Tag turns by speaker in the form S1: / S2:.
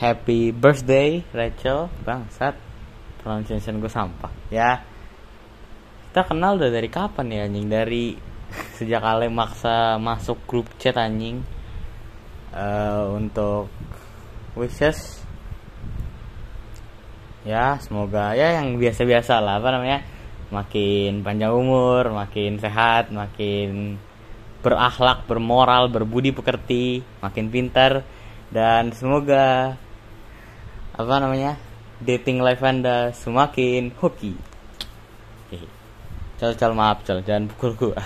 S1: happy birthday Rachel. Bangsat pronunciation gue sampah. Ya. Kita kenal udah dari kapan ya anjing? Dari sejak Ale maksa masuk grup chat anjing. Eh, untuk wishes. Ya semoga ya yang biasa-biasa lah apa namanya? Makin panjang umur makin sehat makin berakhlak bermoral berbudi pekerti makin pintar. Dan semoga apa namanya? Dating life anda semakin hoki. Cal cal maaf cal jangan pukul gua